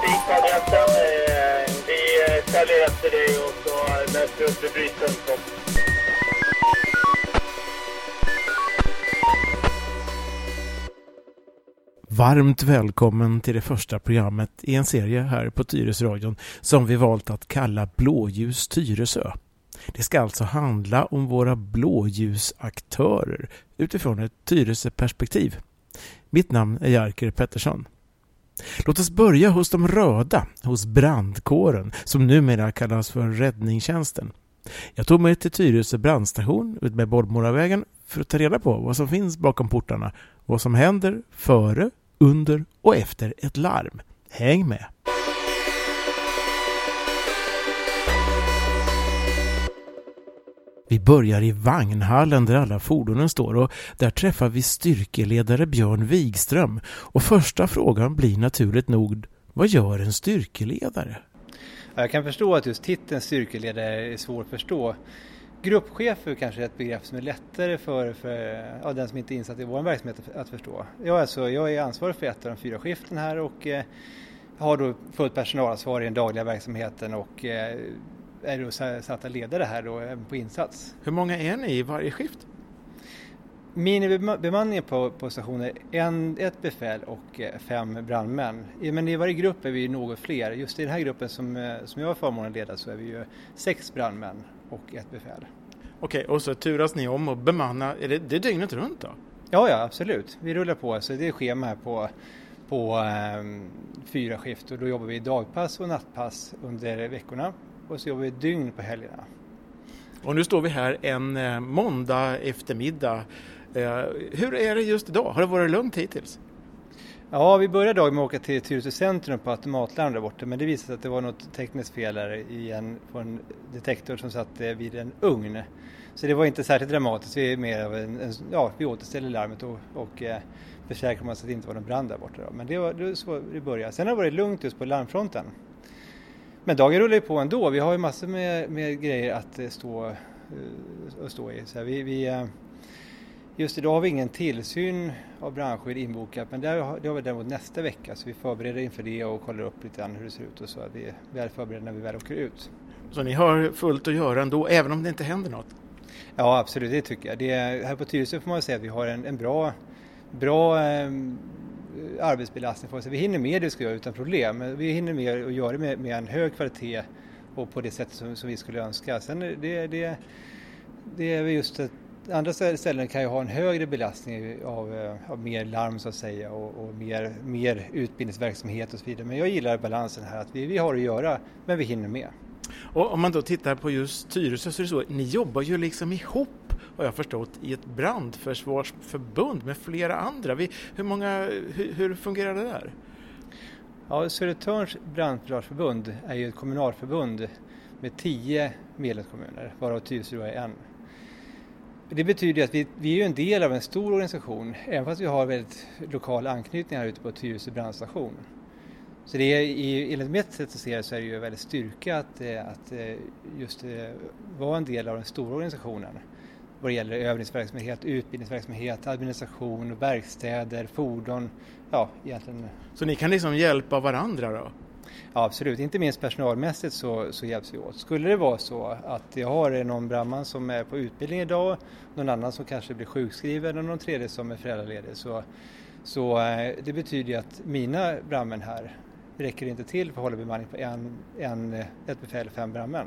butiksadressen. Eh, vi eh, säljer efter dig och så läser vi upp vid. Varmt välkommen till det första programmet i en serie här på Tyresradion som vi valt att kalla Blåljus Tyresö. Det ska alltså handla om våra blåljusaktörer utifrån ett Tyresö-perspektiv. Mitt namn är Jerker Pettersson. Låt oss börja hos de röda, hos brandkåren som numera kallas för räddningstjänsten. Jag tog mig till Tyresö brandstation utmed Bollmoravägen för att ta reda på vad som finns bakom portarna, vad som händer före, under och efter ett larm. Häng med! Vi börjar i vagnhallen där alla fordonen står och där träffar vi styrkeledare Björn Wigström. Och första frågan blir naturligt nog, vad gör en styrkeledare? Jag kan förstå att just titeln styrkeledare är svår att förstå. Gruppchef är kanske ett begrepp som är lättare för, för ja, den som inte är insatt i vår verksamhet att förstå. Jag, alltså, jag är ansvarig för ett av de fyra skiften här och eh, har då fullt personalansvar i den dagliga verksamheten och eh, är då satt att leda det här då på insats. Hur många är ni i varje skift? Minibemanningen på, på stationen är en, ett befäl och eh, fem brandmän. Men i varje grupp är vi något fler. Just i den här gruppen som, eh, som jag har förmånen att leda så är vi ju sex brandmän och ett befäl. Okej, och så turas ni om och bemanna, är det, det är dygnet runt då? Ja, ja absolut. Vi rullar på, så det är schema här på, på um, fyra skift och då jobbar vi dagpass och nattpass under veckorna och så jobbar vi dygn på helgerna. Och nu står vi här en eh, måndag eftermiddag. Eh, hur är det just idag? Har det varit lugnt hittills? Ja, vi började dagen med att åka till Tyresö centrum på automatlarm där borta men det visade sig att det var något tekniskt fel där i en, på en detektor som satt eh, vid en ugn. Så det var inte särskilt dramatiskt, vi, är mer av en, en, ja, vi återställde larmet och, och eh, försäkrade oss att det inte var någon brand där borta. Då. Men det var, det var så det började. Sen har det varit lugnt just på larmfronten. Men dagen rullar ju på ändå. Vi har ju massor med, med grejer att eh, stå, uh, stå i. Så vi, vi, uh, just idag har vi ingen tillsyn av brandskydd inbokat men det har, vi däremot nästa vecka så vi förbereder inför det och kollar upp lite grann hur det ser ut och så att vi är väl förberedda när vi väl åker ut. Så ni har fullt att göra ändå även om det inte händer något? Ja absolut, det tycker jag. Det, här på Tyresö får man säga att vi har en, en bra, bra eh, arbetsbelastning för oss. Vi hinner med det vi ska göra utan problem. Vi hinner med att göra det med, med en hög kvalitet och på det sätt som, som vi skulle önska. Sen det, det, det är just att andra ställen kan ju ha en högre belastning av, eh, av mer larm så att säga och, och, mer, mer utbildningsverksamhet och så vidare. Men jag gillar balansen här att vi, vi har att göra men vi hinner med. Och om man då tittar på just Tyresö så är det så, ni jobbar ju liksom ihop har jag förstått, i ett brandförsvarsförbund med flera andra. Vi, hur, många, hur, hur fungerar det där? Ja, Södertörns brandförsvarsförbund är ju ett kommunalförbund med tio medlemskommuner, varav Tyresö är en. Det betyder att vi, vi är en del av en stor organisation, även fast vi har väldigt lokal anknytning här ute på Tyresö brandstation. Så det är, enligt mitt sätt att se det så är det ju väldigt styrka att, eh, att eh, just eh, vara en del av den stora organisationen vad det gäller övningsverksamhet, utbildningsverksamhet, administration, verkstäder, fordon. Ja, egentligen. Så ni kan liksom hjälpa varandra då? Ja, absolut, inte minst personalmässigt så, så hjälps vi åt. Skulle det vara så att jag har någon brandman som är på utbildning idag, någon annan som kanske blir sjukskriven och någon tredje som är föräldraledig så, så det betyder ju att mina brandmän här räcker inte till för att hålla bemanning på en, en, ett befäl fem brandmän.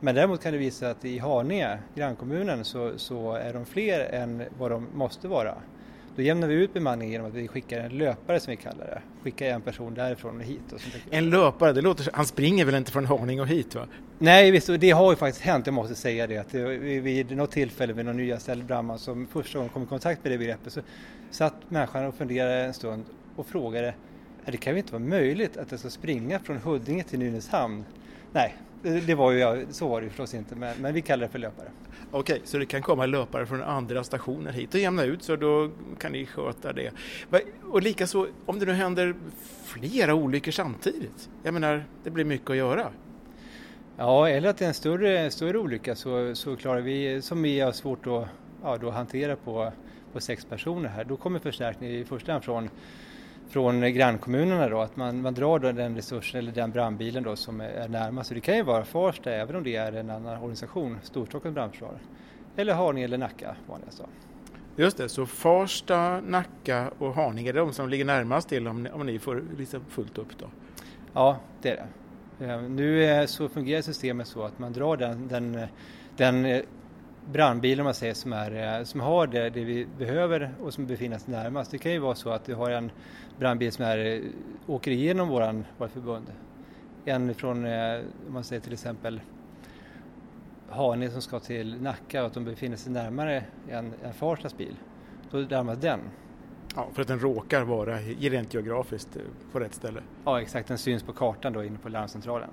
Men däremot kan det visa att i Haninge, grannkommunen, så, så är de fler än vad de måste vara. Då jämnar vi ut bemanningen genom att vi skickar en löpare som vi kallar det. Skickar en person därifrån och hit. Och en löpare, det låter han springer väl inte från Haninge och hit va? Nej visst, det har ju faktiskt hänt, jag måste säga det. Att vid något tillfälle med någon nyanställd brandman som första gången kom i kontakt med det begreppet så satt människan och funderade en stund och frågade det kan ju inte vara möjligt att jag ska springa från Huddinge till Nynäshamn. Nej, det var ju, så var det ju förstås inte, men, men vi kallar det för löpare. Okej, så det kan komma löpare från andra stationer hit och jämna ut så då kan ni sköta det. Och likaså om det nu händer flera olyckor samtidigt. Jag menar, det blir mycket att göra. Ja, eller att det är en större, större olycka så, så klarar vi, som vi har svårt att ja, då hantera på, på sex personer här, då kommer förstärkning i första hand från från grannkommunerna då, att man, man drar då den resursen eller den brandbilen då som är närmast. Och det kan ju vara Farsta även om det är en annan organisation, Storstockholms brandförsvar. Eller Haninge eller Nacka vanligast då. Just det, så Farsta, Nacka och Haninge är de som ligger närmast till om ni, om ni får liksom fullt upp då? Ja, det är det. Eh, nu så fungerar systemet så att man drar den, den, den eh, brandbilen man säger, som, är, eh, som har det, det vi behöver och som befinner sig närmast. Det kan ju vara så att vi har en brandbil som är, åker igenom våran, vårt förbund. En från, om man säger till exempel Haninge som ska till Nacka och att de befinner sig närmare en, en Farstas bil. Då närmast den. Ja, för att den råkar vara rent geografiskt eh, på rätt ställe. Ja, exakt. Den syns på kartan då inne på larmcentralen.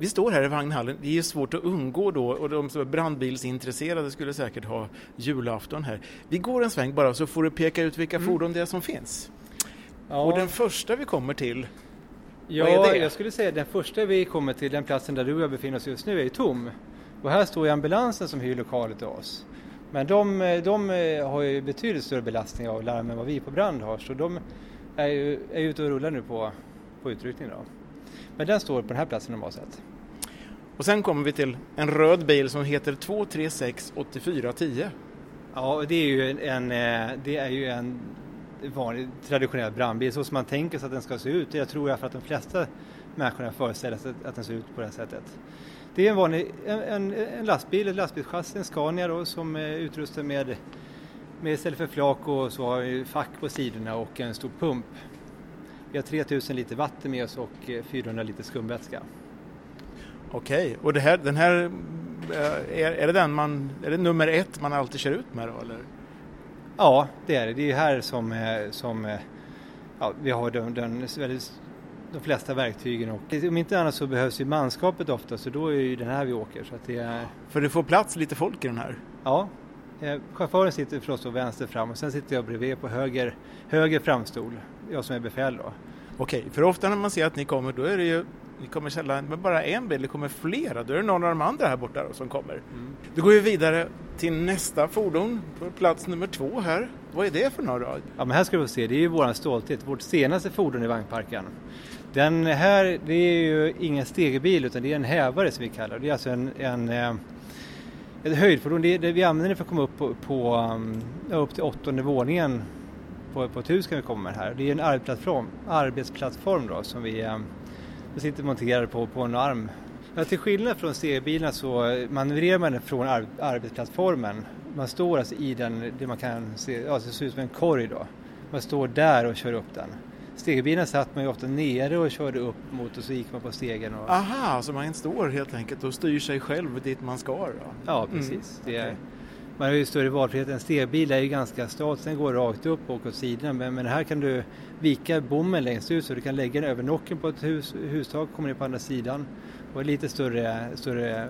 Vi står här i vagnhallen. Det är svårt att undgå då och de som är brandbilsintresserade skulle säkert ha julafton här. Vi går en sväng bara så får du peka ut vilka mm. fordon det är som finns. Ja. Och den första vi kommer till, ja, jag skulle säga den första vi kommer till, den platsen där du och jag befinner oss just nu, är ju tom. Och här står ju ambulansen som hyr lokaler till oss. Men de, de har ju betydligt större belastning av larm än vad vi på brand har, så de är ju är ute och rullar nu på, på utryckning. Då. Men den står på den här platsen normalt sett. Och sen kommer vi till en röd bil som heter 236 8410. Ja, det är ju en, det är ju en vanlig traditionell brandbil så som man tänker sig att den ska se ut. Jag tror jag för att de flesta människorna föreställer sig att den ser ut på det här sättet. Det är en vanlig en, en, en lastbil, ett lastbilschassi, en Scania då, som är utrustad med, med istället för flak och så har vi fack på sidorna och en stor pump. Vi har 3000 liter vatten med oss och 400 liter skumvätska. Okej, och det här, den här, eh, är, är, det den man, är det nummer ett man alltid kör ut med då eller? Ja, det är det. Det är här som, eh, som eh, ja, vi har den, den de flesta verktygen och om inte annat så behövs ju manskapet ofta så då är det den här vi åker. Så att det är... För det får plats lite folk i den här? Ja, eh, chauffören sitter förstås då vänster fram och sen sitter jag bredvid på höger, höger framstol, jag som är befäl då. Okej, för ofta när man ser att ni kommer då är det ju ni kommer sällan med bara en bil, det kommer flera. Då är det någon av de andra här borta då, som kommer. Mm. Då går vi vidare till nästa fordon på plats nummer två här. Vad är det för några? Ja, men här ska vi se, det är ju våran stolthet, vårt senaste fordon i vagnparken. Den här, det är ju ingen stegebil utan det är en hävare som vi kallar det. Det är alltså en, en eh, ett höjdfordon. Det, det, vi använder det för att komma upp på, på um, upp till åttonde våningen på, på ett hus kan vi komma med här. Det är en arbetsplattform, arbetsplattform då som vi um, sitter monterade på, på en arm. Ja, till skillnad från C-bilarna så manövrerar man den från ar arbetsplattformen. Man står alltså i den, det man kan se, ja, det ser ut som en korg då. Man står där och kör upp den. Stegbilen satt man ju ofta nere och körde upp mot och så gick man på stegen. Och... Aha, så man står helt enkelt och styr sig själv dit man ska då? Ja, precis. Mm. Är, man har ju större valfrihet. En stegbil är ju ganska statisk, den går rakt upp och åt sidorna. Men, men här kan du vika bommen längst ut så du kan lägga den över nocken på ett hus, hustak, kommer ner på andra sidan. Och lite större, större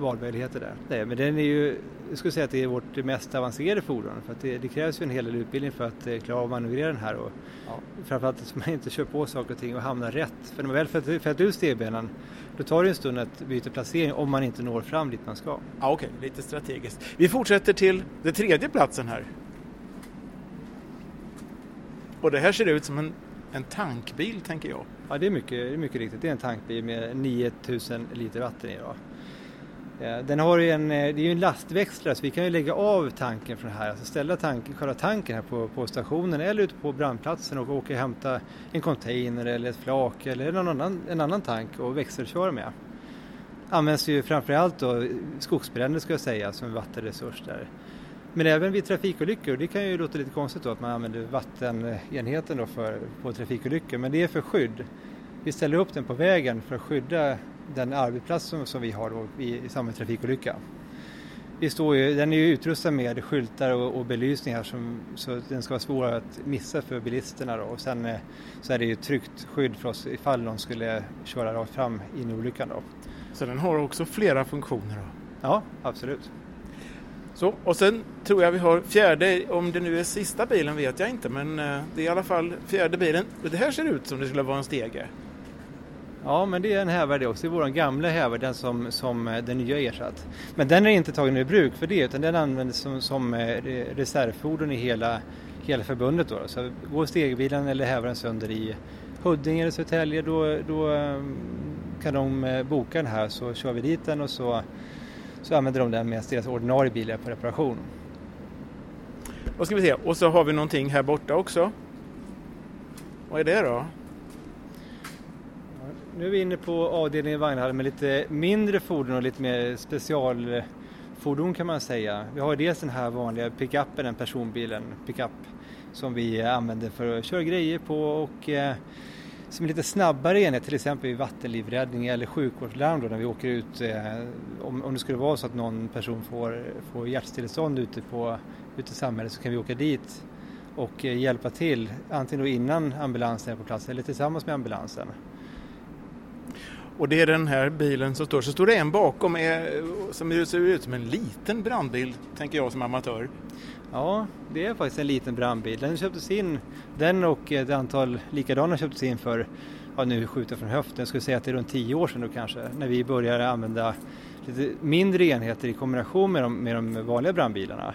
valmöjligheter där. Nej, men den är ju, jag skulle säga att det är vårt mest avancerade fordon för det, det krävs ju en hel del utbildning för att eh, klara av att manövrera den här och ja. framförallt att man inte kör på saker och ting och hamnar rätt. För när man väl fällt ut stegbenen då tar det en stund att byta placering om man inte når fram dit man ska. Ja, Okej, okay. lite strategiskt. Vi fortsätter till den tredje platsen här. Och det här ser ut som en, en tankbil tänker jag. Ja, det är mycket, det är mycket riktigt. Det är en tankbil med 9000 liter vatten i. Då. Eh, den har en, eh, det är ju en lastväxlare så vi kan ju lägga av tanken från här, alltså ställa tanken, själva tanken här på, på stationen eller ute på brandplatsen och åka och hämta en container eller ett flak eller någon annan, en annan tank och växelköra med. Används ju framförallt då skogsbränder ska jag säga som en vattenresurs där. Men även vid trafikolyckor, det kan ju låta lite konstigt då att man använder vattenenheten då för, på trafikolyckor men det är för skydd. Vi ställer upp den på vägen för att skydda den arbetsplats som, som vi har då i, i samband med trafikolycka. Vi står ju, den är ju utrustad med skyltar och, och belysning här som, så den ska vara svår att missa för bilisterna då. och sen eh, så är det ju tryggt skydd för oss ifall någon skulle köra rakt fram in i olyckan då. Så den har också flera funktioner då? Ja, absolut. Så, och sen tror jag vi har fjärde, om det nu är sista bilen vet jag inte men eh, det är i alla fall fjärde bilen. Det här ser ut som det skulle vara en stege. Ja, men det är en hävare det också. Det är vår gamla hävare, den som, som eh, den nya ersatt. Men den är inte tagen i bruk för det, utan den används som, som eh, reservfordon i hela, hela förbundet. Då. Så går stegbilen eller hävaren sönder i Huddinge eller Södertälje, då, då eh, kan de boka den här så kör vi dit den och så, så använder de den medan deras ordinarie bil är på reparation. Och ska vi se, och så har vi någonting här borta också. Vad är det då? Nu är vi inne på avdelningen vagnhallen med lite mindre fordon och lite mer specialfordon kan man säga. Vi har dels den här vanliga pickupen, en personbilen, pickup, som vi använder för att köra grejer på och eh, som är lite snabbare enhet, till exempel vid vattenlivräddning eller sjukvårdslarm då när vi åker ut. Eh, om, om det skulle vara så att någon person får, får hjärtstillestånd ute, på, ute i samhället så kan vi åka dit och eh, hjälpa till, antingen då innan ambulansen är på plats eller tillsammans med ambulansen. Och det är den här bilen som står. Så står det en bakom som ser ut som en liten brandbil, tänker jag som amatör. Ja, det är faktiskt en liten brandbil. Den köptes in, den och ett antal likadana köptes in för, ja nu skjuter jag från höften, jag skulle säga att det är runt tio år sedan då kanske, när vi började använda lite mindre enheter i kombination med de, med de vanliga brandbilarna.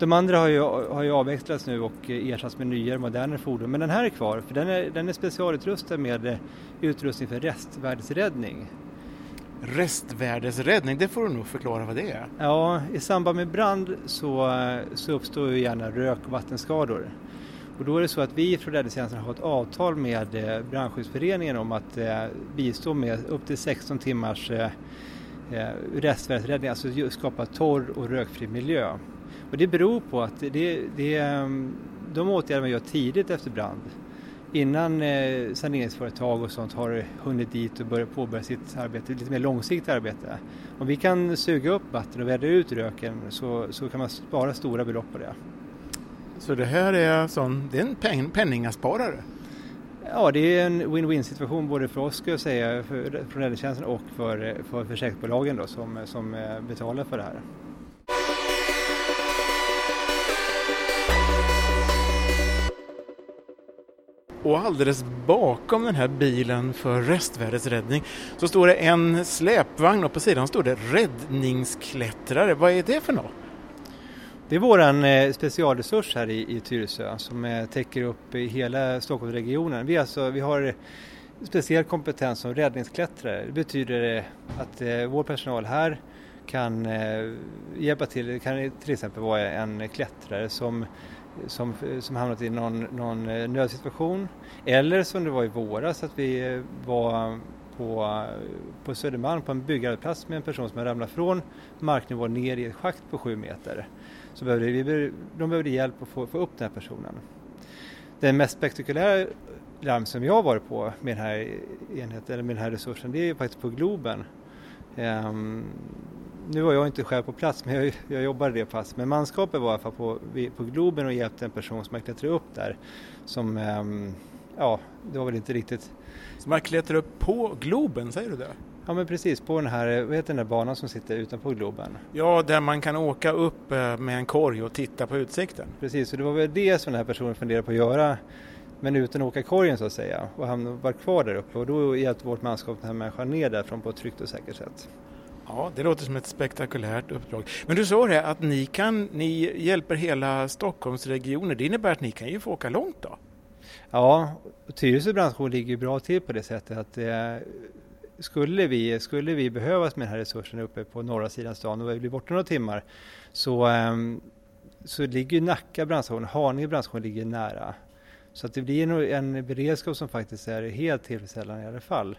De andra har ju, har ju avvecklats nu och ersatts med nyare, modernare fordon. Men den här är kvar, för den är, den är specialutrustad med utrustning för restvärdesräddning. Restvärdesräddning, det får du nog förklara vad det är. Ja, i samband med brand så, så uppstår ju gärna rök och vattenskador. Och då är det så att vi från Räddningstjänsten har ett avtal med eh, Brandskyddsföreningen om att eh, bistå med upp till 16 timmars eh, eh restvärdesräddning, alltså skapa torr och rökfri miljö. Och det beror på att det, det, ehm, de åtgärder man gör tidigt efter brand innan eh, saneringsföretag och sånt har hunnit dit och börjat påbörja sitt arbete, lite mer långsiktigt arbete. Om vi kan suga upp vatten och vädra ut röken så, så kan man spara stora belopp på det. Så det här är, sån, det är en pen, penningasparare? Ja, det är en win-win situation både för oss ska jag säga, för, från räddningstjänsten och för, för försäkringsbolagen då, som, som eh, betalar för det här. Och alldeles bakom den här bilen för restvärdesräddning så står det en släpvagn och på sidan står det räddningsklättrare. Vad är det för något? Det är vår eh, specialresurs här i, i Tyresö som eh, täcker upp i hela Stockholmsregionen. Vi, alltså, vi har speciell kompetens som räddningsklättrare. Det betyder eh, att vår personal här kan hjälpa till. Det kan till exempel vara en klättrare som som, som hamnat i någon, någon eh, nödsituation. Eller som det var i våras att vi eh, var på, på Södermalm på en byggarbetsplats med en person som ramlat från marknivå ner i ett schakt på sju meter. Så behövde vi, de behövde hjälp att få, få upp den här personen. Den mest spektakulära larm som jag har varit på med den här enheten, eller med den här resursen, det är faktiskt på Globen. Um, nu var jag inte själv på plats, men jag, jag jobbade det pass. Men manskapet var i alla fall på, på Globen och hjälpte en person som hade klättrat upp där. Som, um, ja, det var väl inte riktigt... Som har klättrat upp på Globen, säger du det? Ja men precis, på den här, vad heter den där banan som sitter utanpå Globen? Ja, där man kan åka upp eh, med en korg och titta på utsikten. Precis, och det var väl det som den här personen funderade på att göra men utan att åka korgen så att säga och han var kvar där uppe och då hjälpte vårt manskap den här människan ner därifrån på ett tryggt och säkert sätt. Ja, det låter som ett spektakulärt uppdrag. Men du sa det att ni, kan, ni hjälper hela Stockholmsregionen. Det innebär att ni kan ju få åka långt då? Ja, Tyresö branschjour ligger bra till på det sättet att eh, skulle, vi, skulle vi behövas med den här resursen uppe på norra sidan stan och vi blir borta några timmar så, eh, så ligger Nacka brandstation, Haninge brandstation ligger nära. Så att det blir en beredskap som faktiskt är helt tillfredsställande i alla fall.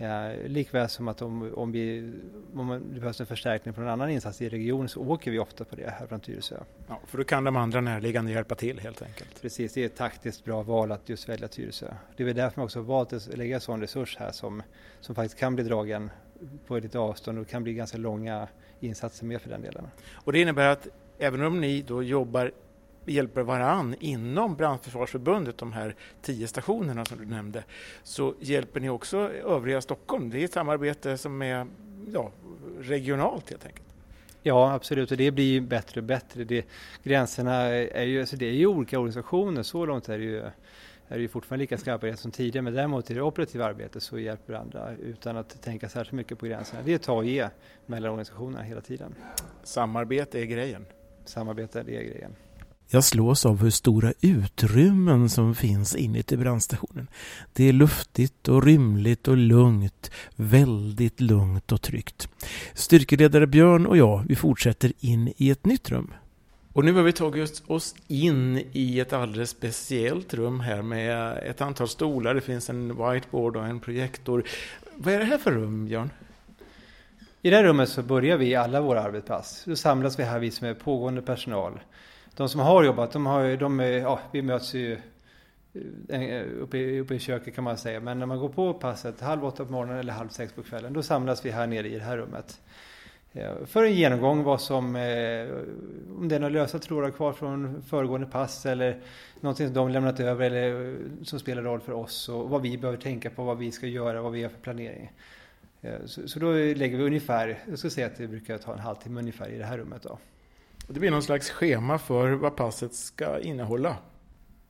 Ja, likväl som att om, om, vi, om det behövs en förstärkning från en annan insats i regionen så åker vi ofta på det här från Tyresö. Ja, för då kan de andra närliggande hjälpa till helt enkelt. Precis, det är ett taktiskt bra val att just välja Tyresö. Det är väl därför man också valt att lägga en sån resurs här som, som faktiskt kan bli dragen på ett avstånd och kan bli ganska långa insatser med för den delen. Och det innebär att även om ni då jobbar hjälper varann inom Brandförsvarsförbundet, de här tio stationerna som du nämnde, så hjälper ni också övriga Stockholm. Det är ett samarbete som är ja, regionalt helt enkelt. Ja, absolut, och det blir bättre och bättre. Det, gränserna är ju, alltså det är ju olika organisationer, så långt är det ju är vi fortfarande lika skarpa som tidigare men däremot i det operativa arbetet så hjälper andra utan att tänka särskilt mycket på gränserna. Det är ta och ge mellan organisationerna hela tiden. Samarbete är grejen. Samarbete är grejen. Jag slås av hur stora utrymmen som finns inuti brandstationen. Det är luftigt och rymligt och lugnt. Väldigt lugnt och tryggt. Styrkeledare Björn och jag, vi fortsätter in i ett nytt rum. Och nu har vi tagit oss in i ett alldeles speciellt rum här med ett antal stolar. Det finns en whiteboard och en projektor. Vad är det här för rum, Björn? I det här rummet så börjar vi alla våra arbetspass. Då samlas vi här, vi som är pågående personal de som har jobbat, de har, de, ja, vi möts ju eh, uppe i, uppe i köket kan man säga. Men när man går på passet halv åtta på morgonen eller halv sex på kvällen, då samlas vi här nere i det här rummet. Eh, för en genomgång vad som, eh, om det är några lösa trådar kvar från föregående pass eller någonting som de lämnat över eller som spelar roll för oss och vad vi behöver tänka på, vad vi ska göra, vad vi har för planering. Så, så då lägger vi ungefär, jag skulle säga att det brukar ta en halvtimme ungefär i det här rummet då. Det blir någon slags schema för vad passet ska innehålla.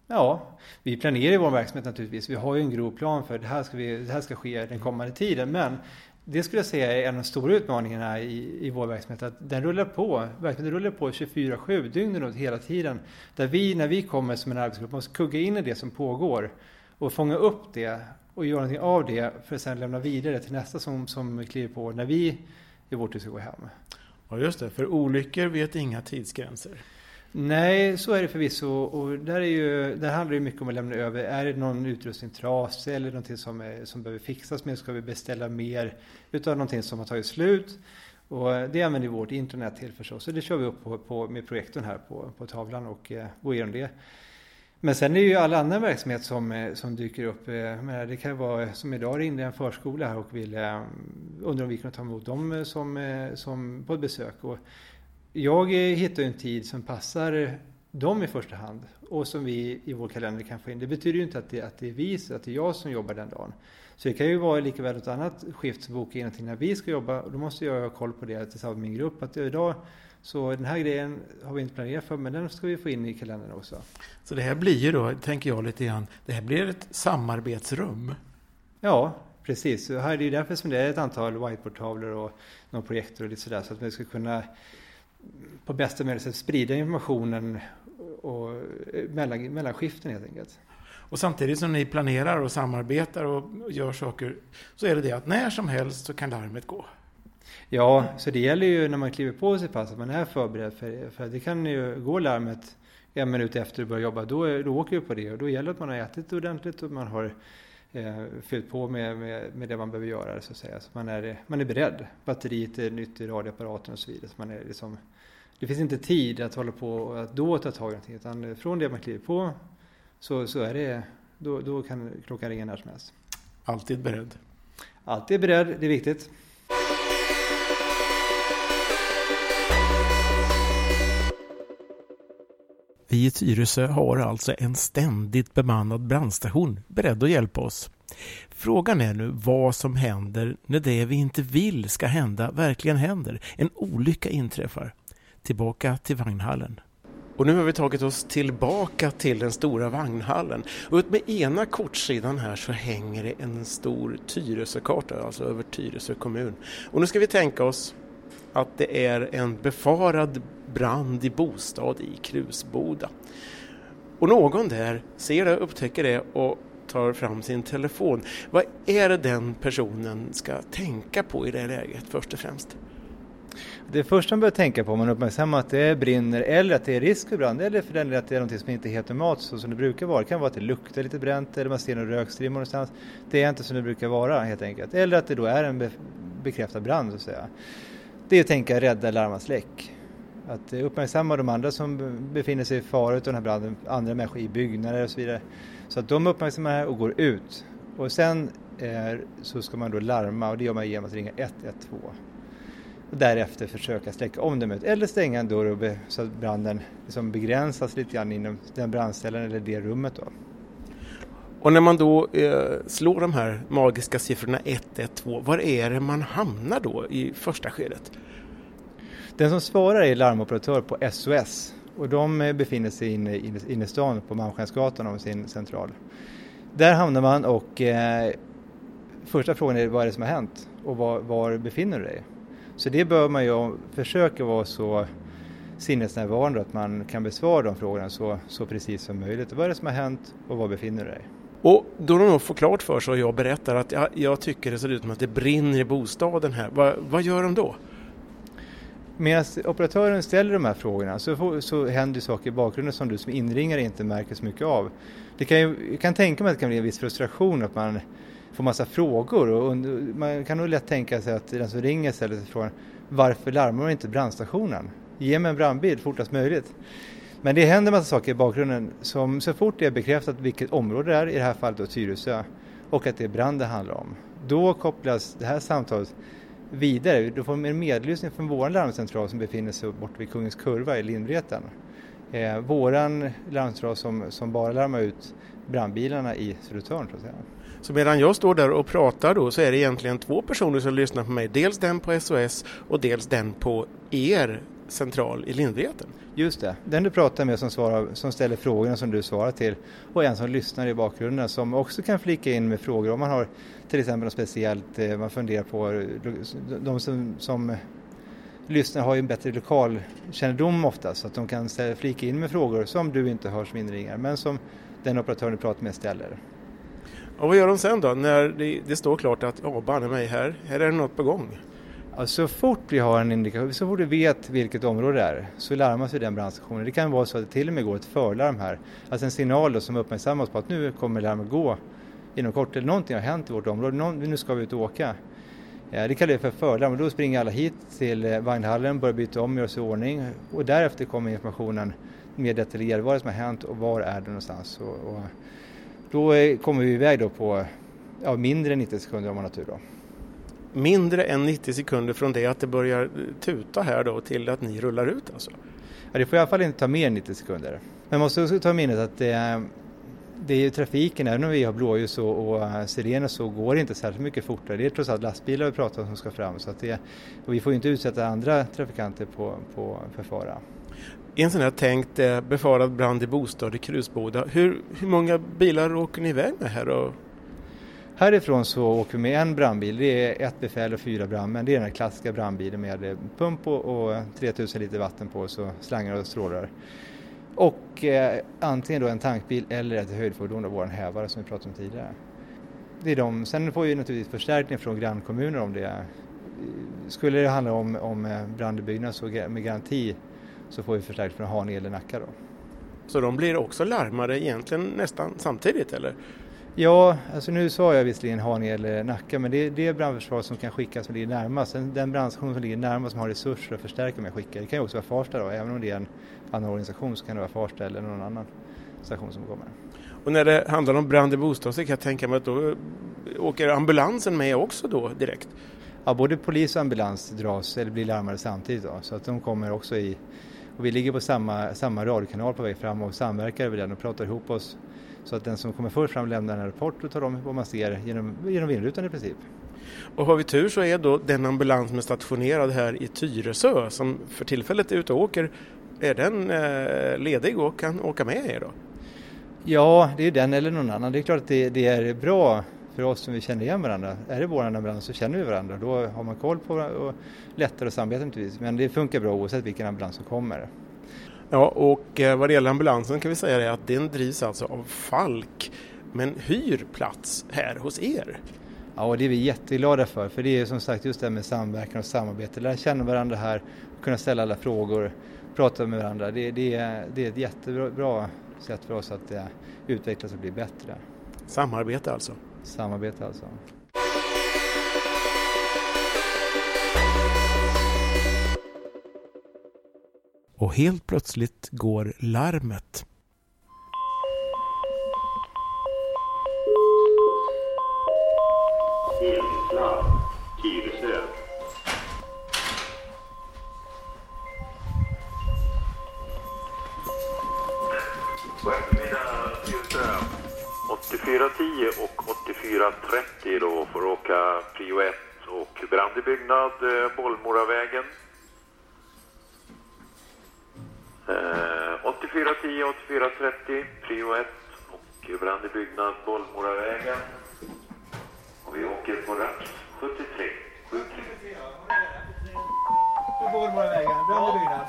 Ja, vi planerar ju vår verksamhet naturligtvis. Vi har ju en grov plan för det här ska, vi, det här ska ske den kommande tiden. Men det skulle jag säga är en av de stora utmaningarna i, i vår verksamhet. Att den rullar på. Verksamheten rullar på 24-7 dygnet runt hela tiden. Där vi, när vi kommer som en arbetsgrupp, måste kugga in i det som pågår. Och fånga upp det och göra någonting av det för att sedan lämna vidare till nästa som, som kliver på när vi i vårt tur ska gå hem. Ja just det, för olyckor vet inga tidsgränser. Nej, så är det förvisso. Och där, är ju, där handlar det mycket om att lämna över. Är det någon utrustning trasig eller någonting som, är, som behöver fixas med? Ska vi beställa mer utav någonting som har tagit slut? Och det använder vi vårt internet till förstås. Så det kör vi upp på, på med projektorn här på, på tavlan och eh, går igenom det. Men sen är det ju all annan verksamhet som, eh, som dyker upp. Eh, det kan vara eh, som idag ringde en förskola här och ville undrar om vi kunde ta emot dem som, som på ett besök. Och jag hittar en tid som passar dem i första hand och som vi i vår kalender kan få in. Det betyder ju inte att det, att det är vi, att det är jag som jobbar den dagen. Så det kan ju vara lika väl ett annat skift som bokar in någonting när vi ska jobba och då måste jag ha koll på det tillsammans med min grupp. Att idag så den här grejen har vi inte planerat för, men den ska vi få in i kalendern också. Så det här blir ju då, tänker jag lite grann, det här blir ett samarbetsrum. Ja, precis. Så här, det är därför som det är ett antal whiteboardtavlor och någon projektor och lite sådär, så att vi ska kunna på bästa möjliga sätt sprida informationen och eh, mellan, mellan skiften helt enkelt. Och samtidigt som ni planerar och samarbetar och gör saker så är det det att när som helst så kan larmet gå. Ja, så det gäller ju när man kliver på sitt pass att man är förberedd för det. För det kan ju gå larmet en minut efter du börjar jobba, då, då åker vi på det. Och då gäller det att man har ätit ordentligt och man har eh, fyllt på med, med, med, det man behöver göra. Så att säga. Så man, är, man är beredd. Batteriet är nytt i radioapparaten och så vidare. Så man är liksom, det finns inte tid att hålla på och att då ta tag i någonting. Utan från det man kliver på så, så är det, då, då kan klockan ringa när som helst. Alltid beredd. Alltid beredd, det är viktigt. Vi i Tyresö har alltså en ständigt bemannad brandstation beredd att hjälpa oss. Frågan är nu vad som händer när det vi inte vill ska hända verkligen händer. En olycka inträffar. Tillbaka till vagnhallen. Och nu har vi tagit oss tillbaka till den stora vagnhallen. Och ut med ena kortsidan här så hänger det en stor Tyresökarta, alltså över Tyresö kommun. Och nu ska vi tänka oss att det är en befarad brand i bostad i Krusboda. Och någon där ser det, upptäcker det och tar fram sin telefon. Vad är det den personen ska tänka på i det läget först och främst? Det första man bör tänka på om man uppmärksammar att det brinner eller att det är risk för brand eller för den att det är något som inte är helt normalt så som det brukar vara. Det kan vara att det luktar lite bränt eller man ser någon rökstrimma någonstans. Det är inte som det brukar vara helt enkelt. Eller att det då är en bekräftad brand så att säga. Det är att tänka rädda, larma, släck. Att uppmärksamma de andra som befinner sig i fara av den här branden, andra människor i byggnader och så vidare. Så att de uppmärksammar det här och går ut. Och sen är, så ska man då larma och det gör man genom att ringa 112. Och därefter försöka släcka om det eller stänga en dörr så att branden liksom begränsas lite grann inom den brandställen eller det rummet. Då. Och när man då eh, slår de här magiska siffrorna 112, var är det man hamnar då i första skedet? Den som svarar är larmoperatör på SOS och de eh, befinner sig inne i innerstan på Malmskillnadsgatan om sin central. Där hamnar man och eh, första frågan är vad är det som har hänt och var, var befinner du dig? Så det bör man ju försöka vara så sinnesnärvarande att man kan besvara de frågorna så, så precis som möjligt. Vad är det som har hänt och var befinner du dig? Och då de får klart för sig och jag berättar att jag, jag tycker det ser ut som att det brinner i bostaden här, vad, vad gör de då? Medan operatören ställer de här frågorna så, får, så händer saker i bakgrunden som du som inringare inte märker så mycket av. Det kan ju, jag kan tänka mig att det kan bli en viss frustration att man får massa frågor och man kan nog lätt tänka sig att den som ringer ställer sig frågan varför larmar man inte brandstationen? Ge mig en brandbil fortast möjligt. Men det händer massa saker i bakgrunden som så fort det är bekräftat vilket område det är, i det här fallet då Tyresö, och att det är brand det handlar om, då kopplas det här samtalet vidare. Då får man en medlyssning från vår larmcentral som befinner sig borta vid Kungens Kurva i Lindvreten. Eh, våran larmcentral som, som bara larmar ut brandbilarna i Södertörn så att säga. Så medan jag står där och pratar då så är det egentligen två personer som lyssnar på mig. Dels den på SOS och dels den på er central i Lindvreten. Just det, den du pratar med som, svarar, som ställer frågorna som du svarar till och en som lyssnar i bakgrunden som också kan flika in med frågor om man har till exempel något speciellt eh, man funderar på. De som, som lyssnar har ju en bättre lokalkännedom ofta så att de kan flika in med frågor som du inte hör som inringare men som den operatören du pratar med ställer. Och vad gör de sen då när det, det står klart att ja, banne mig här, här är det något på gång? Ja, så fort vi har en indikation, så fort vi vet vilket område det är så larmas vi den brandstationen. Det kan vara så att det till och med går ett förlarm här, alltså en signal som uppmärksammar oss på att nu kommer larmet gå inom kort eller någonting har hänt i vårt område, Någon, nu ska vi ut och åka. Ja, det kallar vi för förlarm och då springer alla hit till eh, vagnhallen, börjar byta om, gör sig i ordning och därefter kommer informationen mer detaljerad, vad är det som har hänt och var är det någonstans. Och, och då eh, kommer vi iväg då på ja, mindre än 90 sekunder om man har tur. Då mindre än 90 sekunder från det att det börjar tuta här då till att ni rullar ut alltså? Ja, det får i alla fall inte ta mer än 90 sekunder. Men man måste också ta minnet att det, det är ju trafiken, även om vi har blåljus och, och sirener så går det inte särskilt mycket fortare. Det är trots allt lastbilar vi pratar om som ska fram så att det, och vi får ju inte utsätta andra trafikanter på, på, för fara. I en sån här tänkt eh, befarad brand i bostad i Krusboda, hur, hur många bilar åker ni iväg med här? Och Härifrån så åker vi med en brandbil, det är ett befäl och fyra brandmän. Det är den klassiska brandbilen med pump och, och 3000 liter vatten på så slangar och strålar. Och eh, antingen då en tankbil eller ett höjdfordon, vår hävare som vi pratade om tidigare. Det är de. Sen får vi naturligtvis förstärkning från grannkommuner om det. Skulle det handla om, om eh, brand så med garanti så får vi förstärkning från Haninge eller Nacka då. Så de blir också larmade egentligen nästan samtidigt eller? Ja, alltså nu sa jag visserligen Haninge eller Nacka men det är det brandförsvar som kan skickas som ligger närmast. Den brandstation som ligger närmast som har resurser att förstärka med skickar. Det kan ju också vara Farsta då, även om det är en annan organisation så kan det vara Farsta eller någon annan station som kommer. Och när det handlar om brand i bostad så kan jag tänka mig att då åker ambulansen med också då direkt? Ja, både polis och ambulans dras eller blir larmade samtidigt då, så att de kommer också i och vi ligger på samma, samma radiokanal på väg fram och samverkar över den och pratar ihop oss så att den som kommer först fram lämnar en rapport och tar om vad man ser genom, genom vindrutan i princip. Och har vi tur så är då den ambulans som är stationerad här i Tyresö som för tillfället är ute och åker, är den eh, ledig och kan åka med er då? Ja, det är den eller någon annan. Det är klart att det, det är bra för oss som vi känner igen varandra. Är det vår ambulans så känner vi varandra. Då har man koll på och lättare att samarbeta naturligtvis. Men det funkar bra oavsett vilken ambulans som kommer. Ja, och eh, vad det gäller ambulansen kan vi säga det att den drivs alltså av Falk men hyr plats här hos er. Ja, och det är vi jätteglada för, för det är som sagt just det här med samverkan och samarbete, lära känna varandra här, kunna ställa alla frågor, prata med varandra. Det, det, det är ett jättebra sätt för oss att uh, utvecklas och bli bättre. Samarbete alltså? Samarbete alltså. Och helt plötsligt går larmet. God eftermiddag Tyresö. 8410 och 8430 då får åka prio 1 och brand i byggnad, eh, Bollmoravägen. Eh, 8410 8430, prio 1 och brand i byggnad Bollmoravägen. Och vi åker på raps 73. 73. Bollmoravägen, brand i byggnad.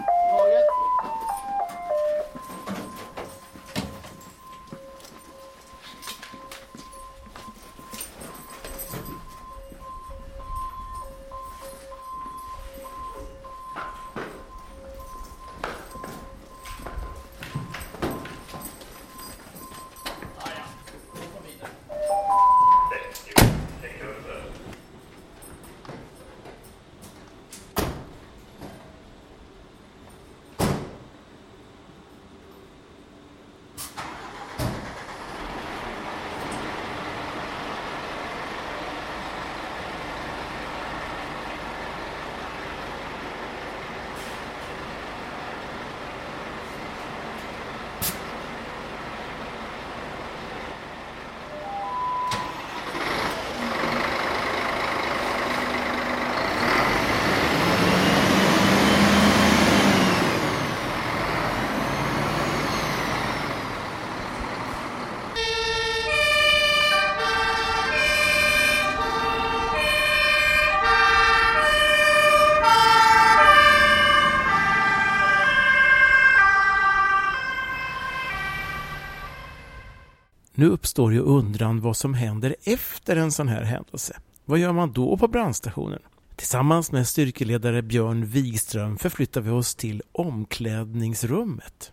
Nu uppstår ju undran vad som händer efter en sån här händelse. Vad gör man då på brandstationen? Tillsammans med styrkeledare Björn Wigström förflyttar vi oss till omklädningsrummet.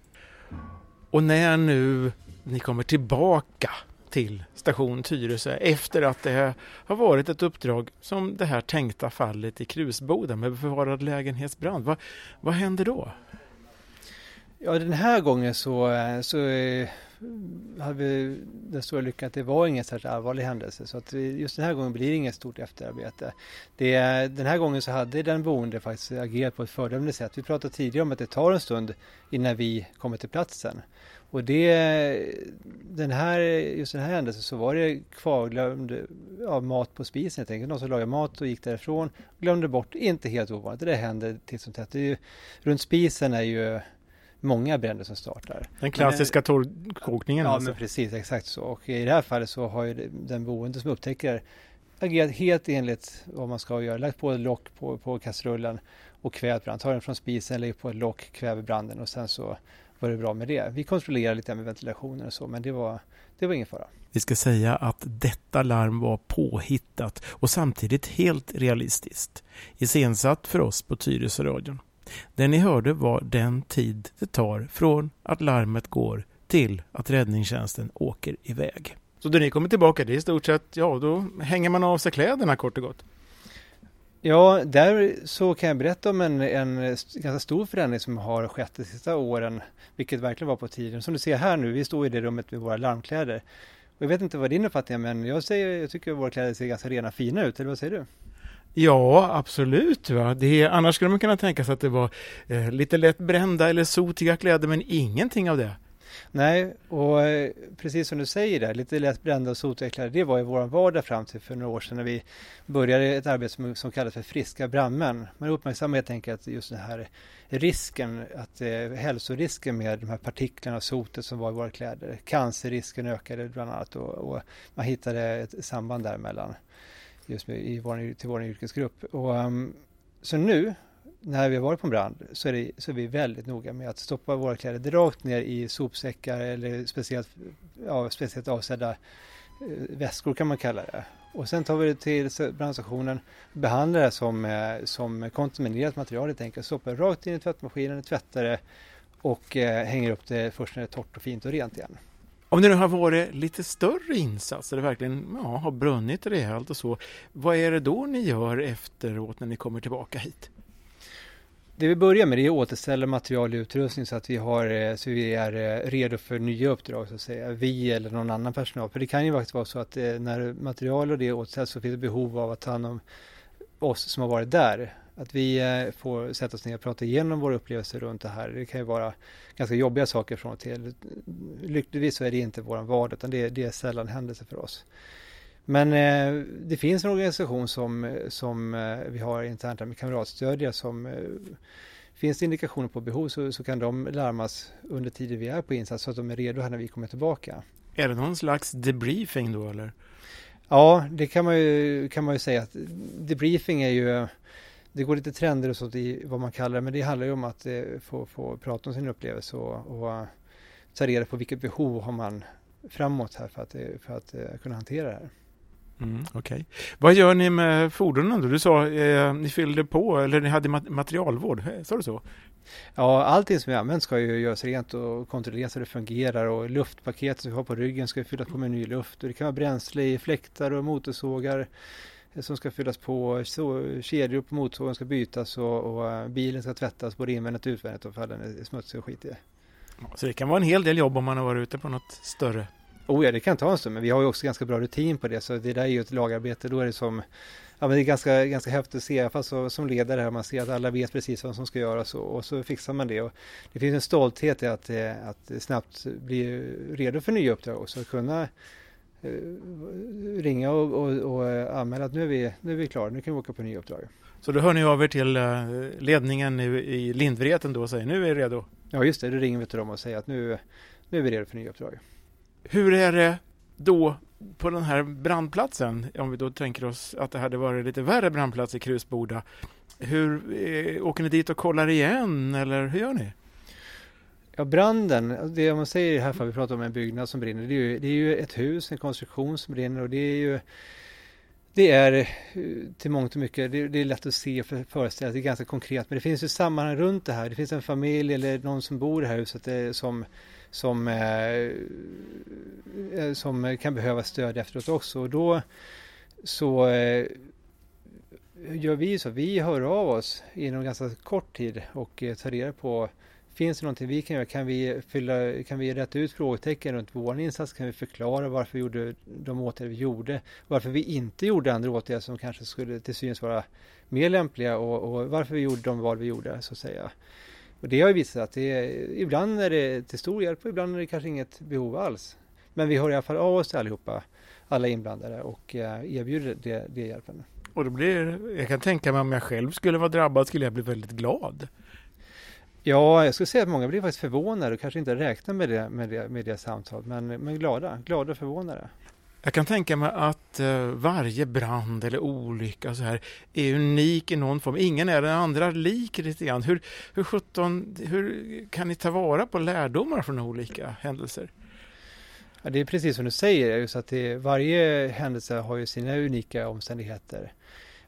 Och när nu ni kommer tillbaka till station Tyresö efter att det har varit ett uppdrag som det här tänkta fallet i Krusboda med bevarad lägenhetsbrand. Vad, vad händer då? Ja, den här gången så, så eh, hade vi den stora lyckan att det var ingen särskilt allvarlig händelse. Så att just den här gången blir det inget stort efterarbete. Det, den här gången så hade den boende faktiskt agerat på ett föredömligt sätt. Vi pratade tidigare om att det tar en stund innan vi kommer till platsen. Och det, den här, just den här händelsen så var det kvarglömd ja, mat på spisen helt enkelt. Någon som lagade mat och gick därifrån glömde bort, inte helt ovanligt. Det händer titt som tätt. runt spisen är ju många bränder som startar. Den klassiska torrkokningen Ja, alltså. men precis, exakt så. Och i det här fallet så har ju den boende som upptäcker agerat helt enligt vad man ska göra. Lagt på ett lock på, på kastrullen och kvävt brand. Tar den från spisen, lägger på ett lock, kväver branden och sen så var det bra med det. Vi kontrollerar lite med ventilationen och så, men det var, det var ingen fara. Vi ska säga att detta larm var påhittat och samtidigt helt realistiskt. Iscensatt för oss på Tyresö-radion. Det ni hörde var den tid det tar från att larmet går till att räddningstjänsten åker iväg. Så då ni kommer tillbaka, det är i stort sett, ja då hänger man av sig kläderna kort och gott. Ja, där så kan jag berätta om en, en ganska stor förändring som har skett de sista åren, vilket verkligen var på tiden. Som du ser här nu, vi står i det rummet med våra larmkläder. Och jag vet inte vad din uppfattning är, men jag, säger, jag tycker att våra kläder ser ganska rena fina ut, eller vad säger du? Ja, absolut. Va? Det, annars skulle man kunna tänka sig att det var eh, lite lätt brända eller sotiga kläder, men ingenting av det. Nej, och eh, precis som du säger där, lite lätt brända och sotiga kläder, det var ju vår vardag fram till för några år sedan när vi började ett arbete som, som kallas för friska brandmän. Man uppmärksammade helt enkelt just den här risken, att eh, hälsorisken med de här partiklarna och sotet som var i våra kläder. Cancerrisken ökade bland annat och, och man hittade ett samband däremellan just med, i vår, till vår yrkesgrupp. Och, um, så nu när vi har varit på en brand så är, det, så är vi väldigt noga med att stoppa våra kläder rakt ner i sopsäckar eller speciellt, ja, speciellt avsedda eh, väskor kan man kalla det. Och sen tar vi det till brandstationen, behandlar det som, eh, som kontaminerat material helt enkelt, stoppar det rakt in i tvättmaskinen, tvättar det och eh, hänger upp det först när det är torrt och fint och rent igen. Om det nu har varit lite större insatser, det verkligen ja, har brunnit rejält och så, vad är det då ni gör efteråt när ni kommer tillbaka hit? Det vi börjar med är att återställa material och utrustning så att vi, har, eh, så vi är eh, redo för nya uppdrag, så att säga. vi eller någon annan personal. För det kan ju faktiskt vara så att eh, när material och det återställs så finns det behov av att ta hand om oss som har varit där. Att vi får sätta oss ner och prata igenom våra upplevelser runt det här. Det kan ju vara ganska jobbiga saker från och till. Lyckligtvis så är det inte vår vardag, utan det, det är sällan händelse för oss. Men eh, det finns en organisation som, som eh, vi har internt med kamratstödja som eh, finns det indikationer på behov så, så kan de larmas under tiden vi är på insats så att de är redo här när vi kommer tillbaka. Är det någon slags debriefing då eller? Ja, det kan man ju, kan man ju säga att debriefing är ju det går lite trender och sånt i vad man kallar det, men det handlar ju om att eh, få, få prata om sin upplevelse och, och ta reda på vilket behov har man framåt här för att, eh, för att uh, kunna hantera det här. Mm, Okej. Okay. Vad gör ni med fordonen då? Du sa eh, ni fyllde på, eller ni hade materialvård, sa du så? Ja, allting som vi använder ska ju göras rent och kontrolleras så det fungerar och luftpaket som vi har på ryggen ska fyllas på med ny luft och det kan vara bränsle i fläktar och motorsågar som ska fyllas på, så, kedjor på motorsågen ska bytas och, och, eh, bilen ska tvättas både invändigt och utvändigt och för den är smutsig och skitig. Så det kan vara en hel del jobb om man har varit ute på något större? Oh ja, det kan ta en stund, men vi har ju också ganska bra rutin på det, så det där är ju ett lagarbete. Då är det som, ja men det är ganska, ganska häftigt att se, fall så, som ledare här, man ser att alla vet precis vad som ska göras och, och så fixar man det. Och det finns en stolthet i att, eh, att snabbt bli redo för nya uppdrag också, att kunna ringa och, och, och, eh, anmäla att nu är, vi, nu är vi klara, nu kan vi åka på nya uppdrag. Så då hör ni av er till ledningen nu i Lindvreten då och säger nu är vi redo? Ja just det, då ringer vi till dem och säger att nu, nu är vi redo för nya uppdrag. Hur är det då på den här brandplatsen, om vi då tänker oss att det hade varit lite värre brandplats i Krusboda. Hur, eh, åker ni dit och kollar igen eller hur gör ni? Ja, branden, det man säger i det här fallet, vi pratar om en byggnad som brinner, det är, ju, det är ju ett hus, en konstruktion som brinner och det är ju det är eh, till mångt och mycket, det, det är lätt att se och föreställa sig, det är ganska konkret, men det finns ju sammanhang runt det här. Det finns en familj eller någon som bor i det här huset eh, som som, eh, eh, som kan behöva stöd efteråt också. Och då så eh, gör vi så, vi hör av oss inom ganska kort tid och eh, tar reda på Finns det någonting vi kan göra? Kan vi, fylla, kan vi rätta ut frågetecken runt vår insats? Kan vi förklara varför vi gjorde de åtgärder vi gjorde? Varför vi inte gjorde andra åtgärder som kanske skulle till synes vara mer lämpliga och, och varför vi gjorde de val vi gjorde så att säga. Och det har ju visat att det ibland är det till stor hjälp och ibland är det kanske inget behov alls. Men vi hör i alla fall av oss allihopa, alla inblandade och eh, erbjuder det, det hjälpen. Och då blir, jag kan tänka mig om jag själv skulle vara drabbad skulle jag bli väldigt glad. Ja, jag skulle säga att många blir faktiskt förvånade och kanske inte räknar med det, med det, med det samtalet, men, men glada, glada och förvånade. Jag kan tänka mig att uh, varje brand eller olycka så här är unik i någon form. Ingen är den andra lik lite grann. Hur, hur, 17, hur kan ni ta vara på lärdomar från olika händelser? Ja, det är precis som du säger, just att det, varje händelse har ju sina unika omständigheter.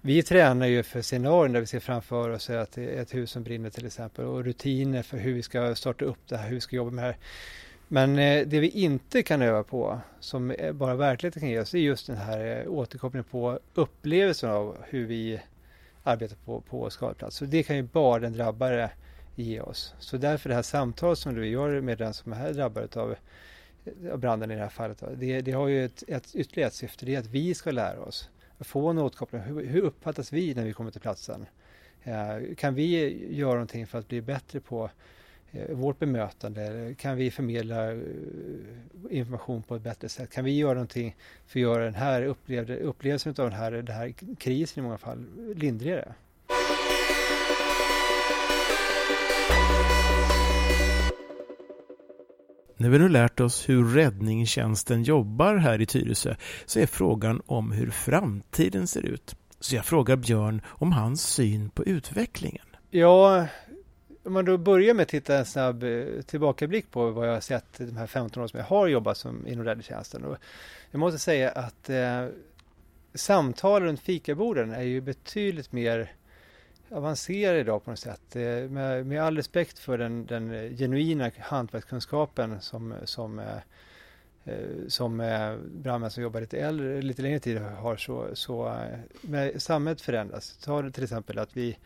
Vi tränar ju för scenarion där vi ser framför oss att ett hus som brinner till exempel och rutiner för hur vi ska starta upp det här, hur vi ska jobba med det här. Men eh, det vi inte kan öva på, som bara verkligheten kan ge oss, är just den här eh, återkopplingen på upplevelsen av hur vi arbetar på, på skadeplats. Så det kan ju bara den drabbade ge oss. Så därför det här samtalet som du gör med den som är drabbad av, av branden i det här fallet, det, det har ju ett, ett ytterligare ett syfte, det är att vi ska lära oss. Få en återkoppling, hur, hur uppfattas vi när vi kommer till platsen? Eh, kan vi göra någonting för att bli bättre på Eh, vårt bemötande? Kan vi förmedla eh, information på ett bättre sätt? Kan vi göra någonting för att göra den här upplevde, upplevelsen av den här, den här krisen i många fall lindrigare? När vi nu lärt oss hur räddningstjänsten jobbar här i Tyresö så är frågan om hur framtiden ser ut. Så jag frågar Björn om hans syn på utvecklingen. Ja, om man då börjar med att titta en snabb eh, tillbakablick på vad jag har sett de här 15 åren som jag har jobbat som inom räddningstjänsten. Och jag måste säga att eh, samtal runt fikaborden är ju betydligt mer avancerade idag på något sätt. Eh, med, med all respekt för den, den genuina hantverkskunskapen som, som eh, eh som eh, brandmän som jobbar lite äldre, lite längre tid har så, så eh, med samhället förändras. Ta till exempel att vi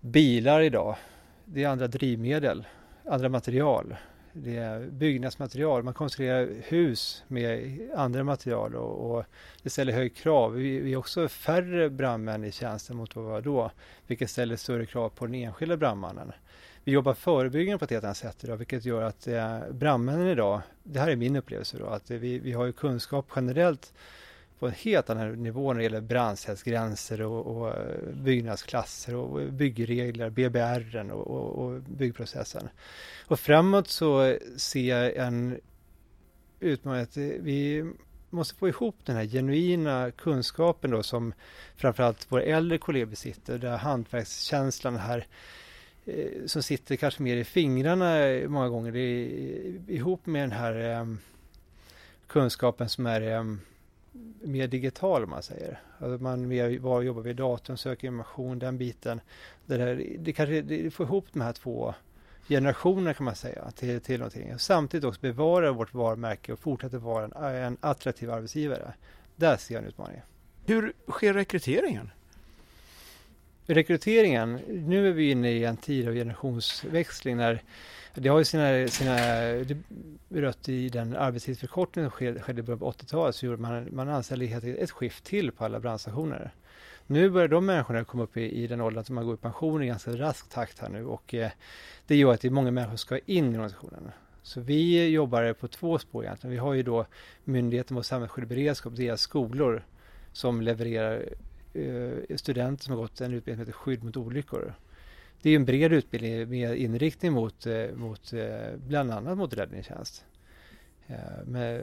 bilar idag det är andra drivmedel, andra material. Det är byggnadsmaterial, man konstruerar hus med andra material och, och det ställer högre krav. Vi, vi är också färre brandmän i tjänsten mot vad vi var då, vilket ställer större krav på den enskilda brandmannen. Vi jobbar förebyggande på ett helt annat sätt idag, vilket gör att eh, brandmännen idag, det här är min upplevelse då, att vi, vi har ju kunskap generellt på en helt annan nivå när det gäller brandsäkerhetsgränser och, och eh, byggnadsklasser och byggregler, BBR och, och, och byggprocessen. Och framåt så ser jag en utmaning att vi måste få ihop den här genuina kunskapen då som framförallt våra äldre kollegor besitter, där hantverkskänslan här eh, som sitter kanske mer i fingrarna många gånger, det är, ihop med den här eh, kunskapen som är eh, mer digital om man säger. Alltså man mer, var jobbar vid datorn, söker information, den biten. Det, där, det kanske det får ihop de här två generationer kan man säga till, till någonting. Samtidigt också bevara vårt varumärke och fortsätta vara en, en attraktiv arbetsgivare. Där ser jag en utmaning. Hur sker rekryteringen? Rekryteringen, nu är vi inne i en tid av generationsväxling när det har ju sina, sina rötter i den arbetstidsförkortning som skedde i början på 80-talet så gjorde man, man anställde helt ett skift till på alla brandstationer. Nu börjar de människorna komma upp i, i den åldern att man går i pension i ganska rask takt här nu och eh, det gör att det är många människor som ska in i organisationen. Så vi jobbar på två spår egentligen. Vi har ju då Myndigheten mot samhällsskydd och beredskap, deras skolor som levererar eh, studenter som har gått en utbildning som heter skydd mot olyckor. Det är en bred utbildning med inriktning mot, eh, mot eh, bland annat mot räddningstjänst. Eh, men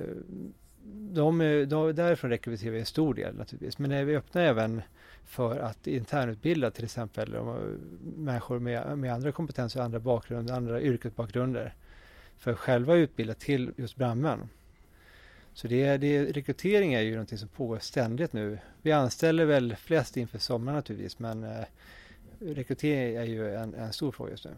de, de, därifrån rekryterar vi en stor del naturligtvis. Men vi öppnar även för att internutbilda till exempel människor med, med andra kompetenser, andra bakgrunder, andra yrkesbakgrunder. För att själva utbilda till just brandmän. Så det, det, rekrytering är ju någonting som pågår ständigt nu. Vi anställer väl flest inför sommaren naturligtvis men eh, rekrytering är ju en, en, stor fråga just nu.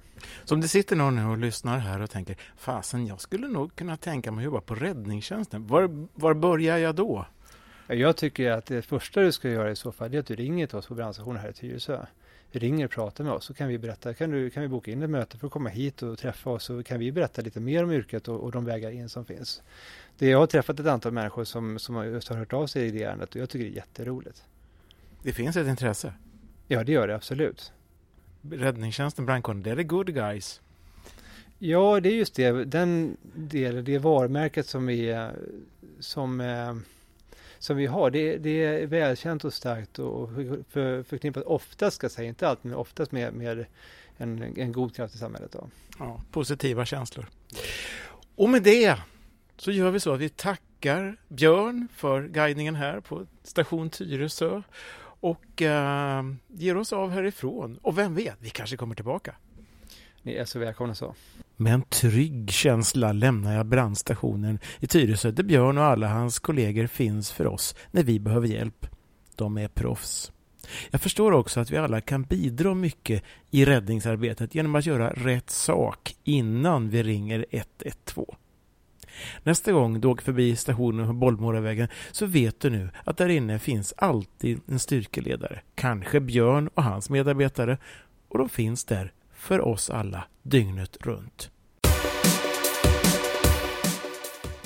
Så om det sitter någon nu och lyssnar här och tänker fasen jag skulle nog kunna tänka mig att jobba på räddningstjänsten. Var, var börjar jag då? Jag tycker att det första du ska göra i så fall är att du ringer till oss på brandstationen här i Tyresö. Ringer och pratar med oss så kan vi berätta, kan, du, kan vi boka in ett möte för att komma hit och träffa oss så kan vi berätta lite mer om yrket och, och de vägar in som finns. Det, jag har träffat ett antal människor som, som just har hört av sig i det ärendet och jag tycker det är jätteroligt. Det finns ett intresse? Ja, det gör det absolut. Räddningstjänsten, brandkåren, det är the good guys. Ja, det är just det. Den delen, det varumärket som vi, som, eh, som vi har, det, det är välkänt och starkt och för, förknippat oftast, ska jag säga, inte alltid, men oftast med, med en, en god kraft i samhället. Då. Ja, positiva känslor. Och med det så gör vi så att vi tackar Björn för guidningen här på station Tyresö och uh, ger oss av härifrån. Och vem vet, vi kanske kommer tillbaka. Ni är så välkomna så. Med en trygg känsla lämnar jag brandstationen i Tyresö där Björn och alla hans kollegor finns för oss när vi behöver hjälp. De är proffs. Jag förstår också att vi alla kan bidra mycket i räddningsarbetet genom att göra rätt sak innan vi ringer 112. Nästa gång du åker förbi stationen på Bollmoravägen så vet du nu att där inne finns alltid en styrkeledare. Kanske Björn och hans medarbetare. Och de finns där för oss alla dygnet runt.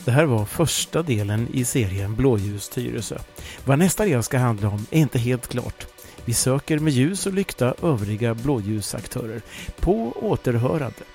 Det här var första delen i serien Blåljus Tyresö. Vad nästa del ska handla om är inte helt klart. Vi söker med ljus och lykta övriga blåljusaktörer. På återhörande.